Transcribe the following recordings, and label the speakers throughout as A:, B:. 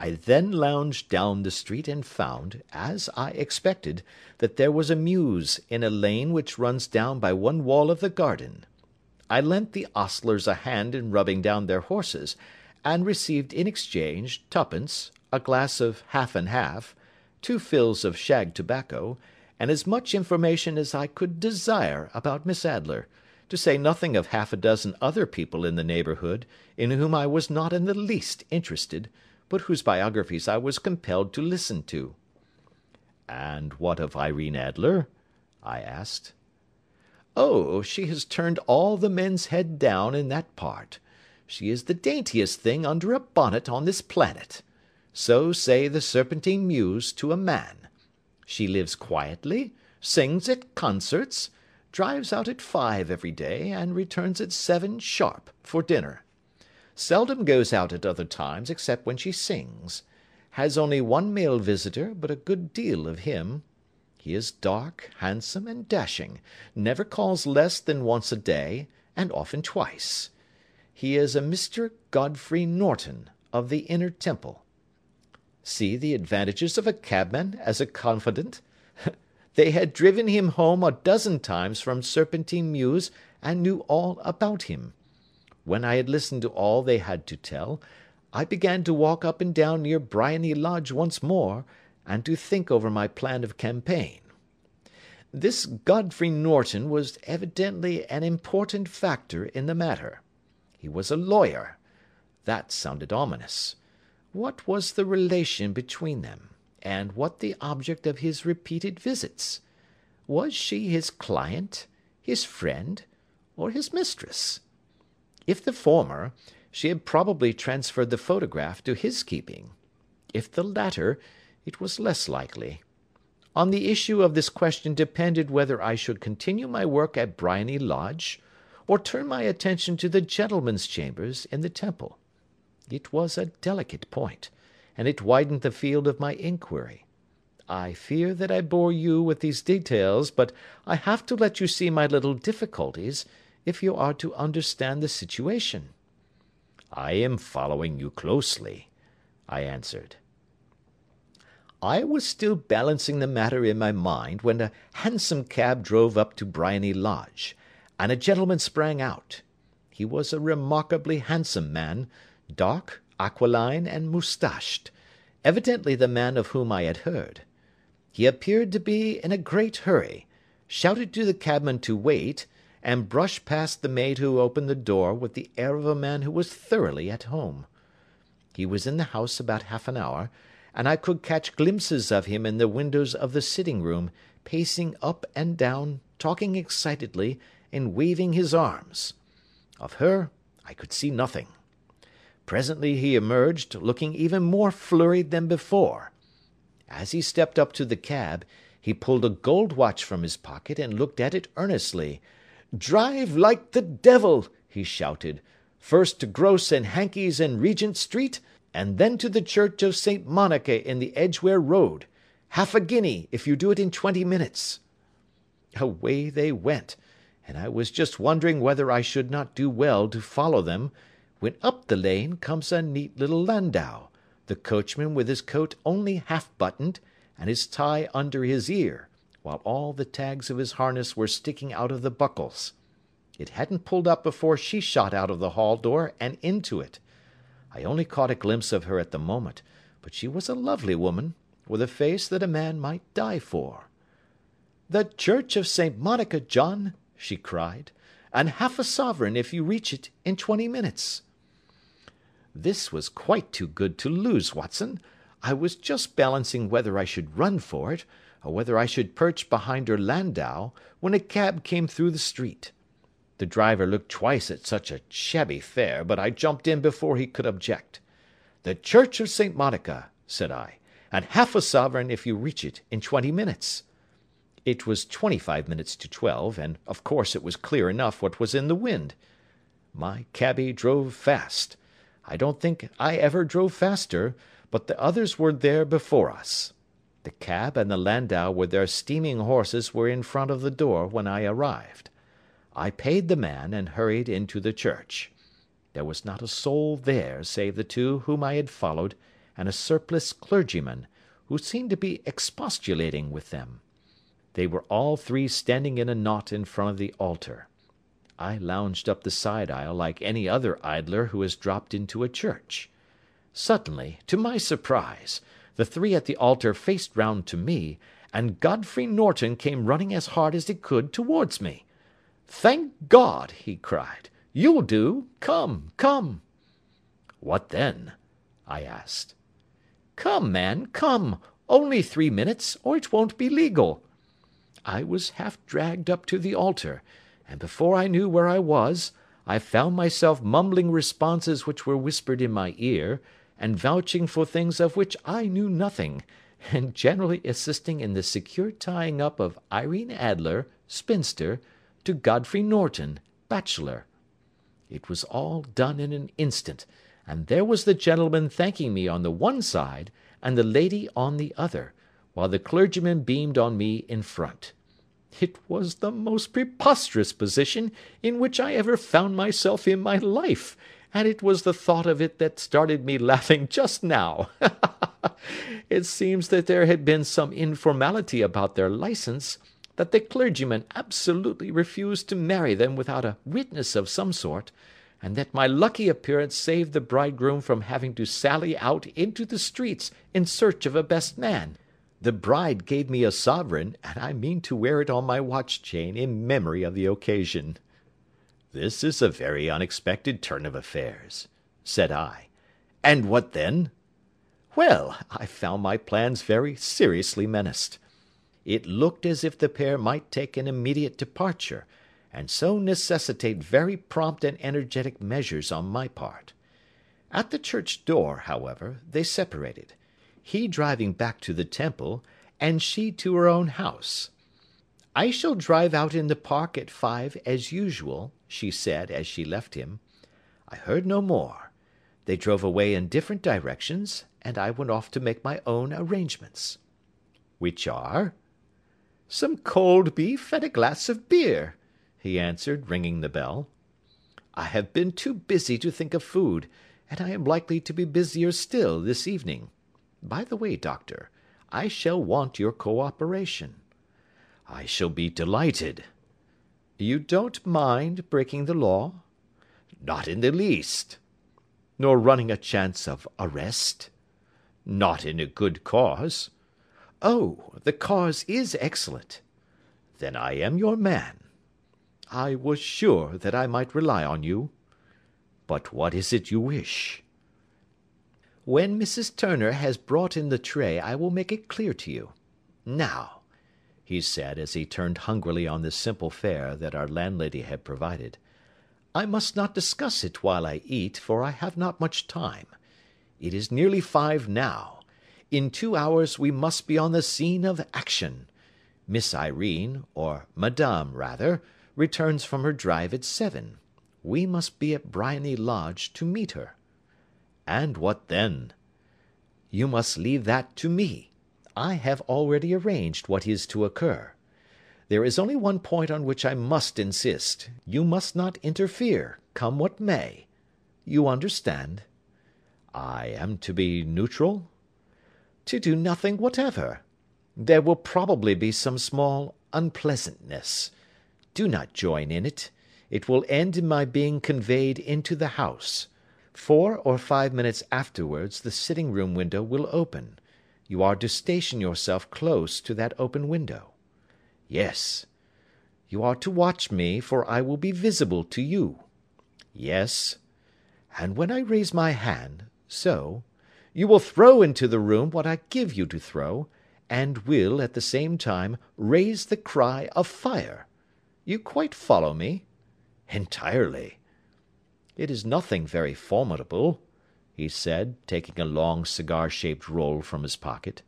A: I then lounged down the street and found, as I expected, that there was a mews in a lane which runs down by one wall of the garden. I lent the ostlers a hand in rubbing down their horses, and received in exchange twopence, a glass of half and half, two fills of shag tobacco, and as much information as I could desire about Miss Adler, to say nothing of half a dozen other people in the neighbourhood, in whom I was not in the least interested, but whose biographies I was compelled to listen to. "And what of Irene Adler?" I asked. "Oh, she has turned all the men's head down in that part. She is the daintiest thing under a bonnet on this planet. So say the Serpentine Mews to a man. She lives quietly, sings at concerts, drives out at five every day, and returns at seven sharp for dinner. Seldom goes out at other times except when she sings. Has only one male visitor, but a good deal of him. He is dark, handsome, and dashing; never calls less than once a day, and often twice. He is a Mr. Godfrey Norton, of the Inner Temple. See the advantages of a cabman as a confidant. They had driven him home a dozen times from Serpentine Mews, and knew all about him. When I had listened to all they had to tell, I began to walk up and down near Briony Lodge once more, and to think over my plan of campaign. This Godfrey Norton was evidently an important factor in the matter. He was a lawyer. That sounded ominous. What was the relation between them, and what the object of his repeated visits? Was she his client, his friend, or his mistress? If the former, she had probably transferred the photograph to his keeping. If the latter, it was less likely. On the issue of this question depended whether I should continue my work at Briony Lodge, or turn my attention to the gentlemen's chambers in the Temple. It was a delicate point, and it widened the field of my inquiry. I fear that I bore you with these details, but I have to let you see my little difficulties, if you are to understand the situation." "I am following you closely," I answered. I was still balancing the matter in my mind when a hansom cab drove up to Briony Lodge, and a gentleman sprang out. He was a remarkably handsome man, dark, aquiline, and moustached, evidently the man of whom I had heard. He appeared to be in a great hurry, shouted to the cabman to wait, and brushed past the maid who opened the door with the air of a man who was thoroughly at home. He was in the house about half an hour, and I could catch glimpses of him in the windows of the sitting room, pacing up and down, talking excitedly, and waving his arms. Of her I could see nothing. Presently he emerged, looking even more flurried than before. As he stepped up to the cab, he pulled a gold watch from his pocket and looked at it earnestly. "Drive like the devil!" he shouted. "First to Gross & Hankey's in Regent Street, and then to the church of St. Monica in the Edgware Road. Half a guinea if you do it in twenty minutes." Away they went, and I was just wondering whether I should not do well to follow them, when up the lane comes a neat little landau, the coachman with his coat only half buttoned, and his tie under his ear while all the tags of his harness were sticking out of the buckles. It hadn't pulled up before she shot out of the hall door and into it. I only caught a glimpse of her at the moment, but she was a lovely woman, with a face that a man might die for. "The church of St. Monica, John!" she cried, "and half a sovereign if you reach it in twenty minutes." This was quite too good to lose, Watson. I was just balancing whether I should run for it, or whether I should perch behind her landau, when a cab came through the street. The driver looked twice at such a shabby fare, but I jumped in before he could object. "The Church of St. Monica," said I, "and half a sovereign if you reach it in twenty minutes." It was twenty five minutes to twelve, and of course it was clear enough what was in the wind. My cabby drove fast. I don't think I ever drove faster, but the others were there before us. The cab and the landau with their steaming horses were in front of the door when I arrived. I paid the man, and hurried into the church. There was not a soul there save the two whom I had followed, and a surpliced clergyman, who seemed to be expostulating with them. They were all three standing in a knot in front of the altar. I lounged up the side aisle like any other idler who has dropped into a church. Suddenly, to my surprise, the three at the altar faced round to me, and Godfrey Norton came running as hard as he could towards me. "Thank God!" he cried. "You'll do. Come, come!" "What then?" I asked. "Come, man, come! Only three minutes, or it won't be legal." I was half dragged up to the altar, and before I knew where I was, I found myself mumbling responses which were whispered in my ear, and vouching for things of which I knew nothing, and generally assisting in the secure tying up of Irene Adler, spinster, to Godfrey Norton, bachelor. It was all done in an instant, and there was the gentleman thanking me on the one side, and the lady on the other, while the clergyman beamed on me in front. It was the most preposterous position in which I ever found myself in my life, and it was the thought of it that started me laughing just now. It seems that there had been some informality about their licence, that the clergyman absolutely refused to marry them without a witness of some sort, and that my lucky appearance saved the bridegroom from having to sally out into the streets in search of a best man. The bride gave me a sovereign, and I mean to wear it on my watch chain in memory of the occasion." "This is a very unexpected turn of affairs," said I. "And what then?" "Well, I found my plans very seriously menaced. It looked as if the pair might take an immediate departure, and so necessitate very prompt and energetic measures on my part. At the church door, however, they separated, he driving back to the Temple, and she to her own house. "I shall drive out in the park at five as usual," she said, as she left him. I heard no more. They drove away in different directions, and I went off to make my own arrangements. "Which are?" "Some cold beef and a glass of beer," he answered, ringing the bell. "I have been too busy to think of food, and I am likely to be busier still this evening. By the way, Doctor, I shall want your co operation." "I shall be delighted." "You don't mind breaking the law?" "Not in the least." "Nor running a chance of arrest?" "Not in a good cause." "Oh, the cause is excellent." "Then I am your man." "I was sure that I might rely on you." "But what is it you wish?" "When Mrs. Turner has brought in the tray I will make it clear to you. Now," he said, as he turned hungrily on the simple fare that our landlady had provided, "I must not discuss it while I eat, for I have not much time. It is nearly five now. In two hours we must be on the scene of action. Miss Irene, or Madame rather, returns from her drive at seven. We must be at Briony Lodge to meet her." "And what then?" "You must leave that to me. I have already arranged what is to occur. There is only one point on which I must insist. You must not interfere, come what may. You understand?" "I am to be neutral?" to do nothing whatever. There will probably be some small unpleasantness. Do not join in it. It will end in my being conveyed into the house. Four or five minutes afterwards the sitting room window will open. You are to station yourself close to that open window. Yes. You are to watch me, for I will be visible to you. Yes. And when I raise my hand, so, you will throw into the room what I give you to throw, and will, at the same time, raise the cry of fire. You quite follow me?" "Entirely." "It is nothing very formidable," he said, taking a long cigar shaped roll from his pocket.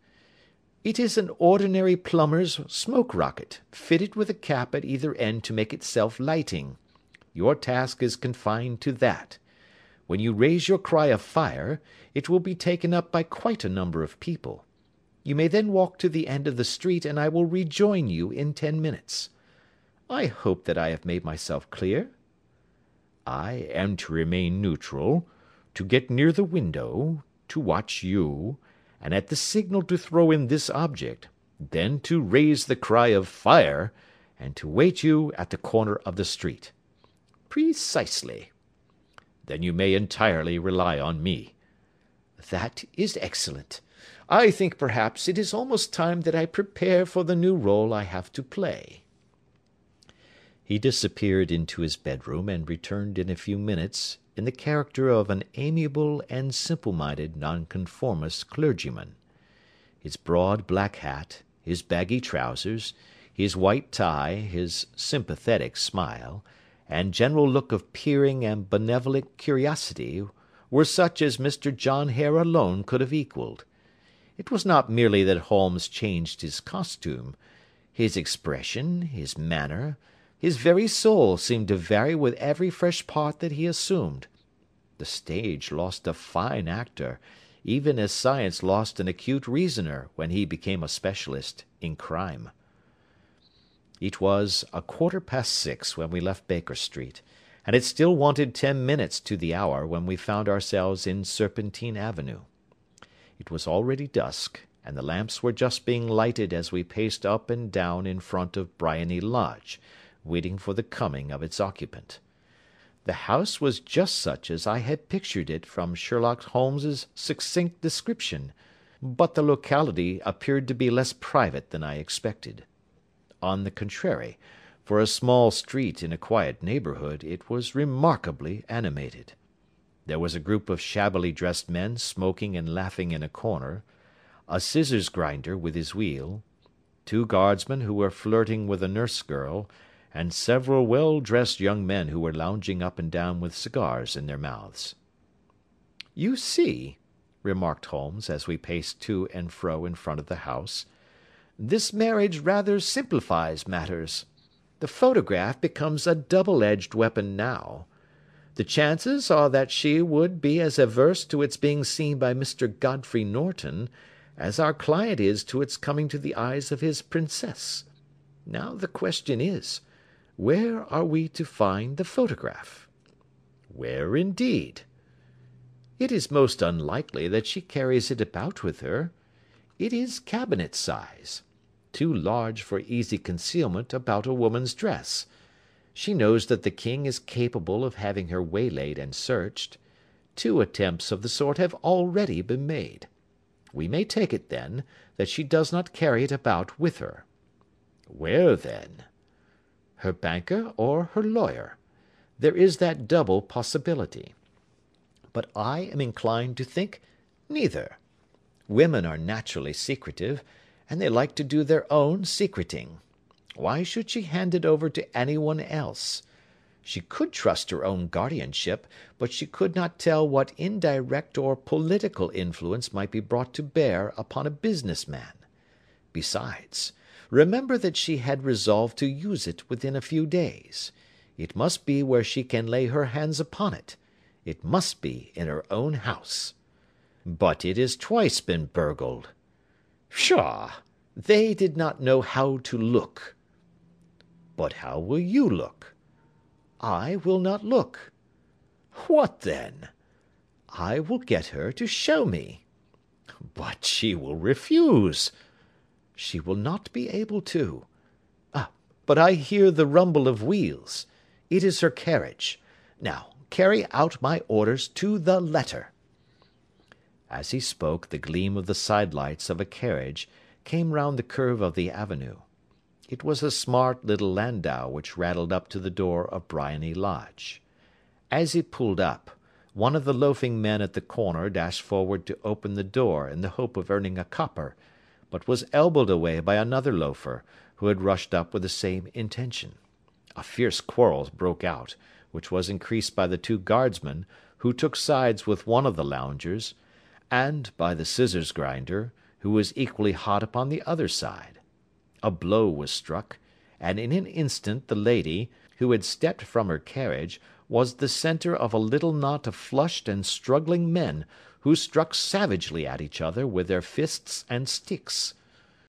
A: "It is an ordinary plumber's smoke rocket, fitted with a cap at either end to make it self lighting. Your task is confined to that. When you raise your cry of fire, it will be taken up by quite a number of people. You may then walk to the end of the street, and I will rejoin you in ten minutes. I hope that I have made myself clear?" "I am to remain neutral, to get near the window, to watch you, and at the signal to throw in this object, then to raise the cry of fire, and to wait you at the corner of the street." "Precisely." "Then you may entirely rely on me." "That is excellent. I think perhaps it is almost time that I prepare for the new rôle I have to play." He disappeared into his bedroom, and returned in a few minutes in the character of an amiable and simple minded Nonconformist clergyman. His broad black hat, his baggy trousers, his white tie, his sympathetic smile, and general look of peering and benevolent curiosity were such as Mr. John Hare alone could have equalled. It was not merely that Holmes changed his costume. His expression, his manner, his very soul seemed to vary with every fresh part that he assumed. The stage lost a fine actor, even as science lost an acute reasoner when he became a specialist in crime. It was a quarter past six when we left Baker Street, and it still wanted ten minutes to the hour when we found ourselves in Serpentine Avenue. It was already dusk, and the lamps were just being lighted as we paced up and down in front of Briony Lodge, waiting for the coming of its occupant. The house was just such as I had pictured it from Sherlock Holmes's succinct description, but the locality appeared to be less private than I expected. On the contrary, for a small street in a quiet neighbourhood it was remarkably animated. There was a group of shabbily dressed men smoking and laughing in a corner, a scissors grinder with his wheel, two guardsmen who were flirting with a nurse girl, and several well dressed young men who were lounging up and down with cigars in their mouths. "You see," remarked Holmes, as we paced to and fro in front of the house, "this marriage rather simplifies matters. The photograph becomes a double edged weapon now. The chances are that she would be as averse to its being seen by Mr. Godfrey Norton as our client is to its coming to the eyes of his Princess. Now the question is, where are we to find the photograph? Where, indeed? It is most unlikely that she carries it about with her. It is cabinet size too large for easy concealment about a woman's dress. She knows that the king is capable of having her waylaid and searched. Two attempts of the sort have already been made. We may take it, then, that she does not carry it about with her. Where, then? Her banker or her lawyer. There is that double possibility. But I am inclined to think neither. Women are naturally secretive, and they like to do their own secreting. Why should she hand it over to anyone else? She could trust her own guardianship, but she could not tell what indirect or political influence might be brought to bear upon a business man. Besides, remember that she had resolved to use it within a few days. It must be where she can lay her hands upon it. It must be in her own house. But it has twice been burgled. Pshaw! They did not know how to look. But how will you look? I will not look. What then? I will get her to show me. But she will refuse. She will not be able to. Ah, but I hear the rumble of wheels. It is her carriage. Now, carry out my orders to the letter. As he spoke, the gleam of the side lights of a carriage came round the curve of the avenue. It was a smart little landau which rattled up to the door of Briony Lodge. As it pulled up, one of the loafing men at the corner dashed forward to open the door in the hope of earning a copper, but was elbowed away by another loafer, who had rushed up with the same intention. A fierce quarrel broke out, which was increased by the two guardsmen, who took sides with one of the loungers, and by the scissors grinder, who was equally hot upon the other side. A blow was struck, and in an instant the lady, who had stepped from her carriage, was the centre of a little knot of flushed and struggling men, who struck savagely at each other with their fists and sticks.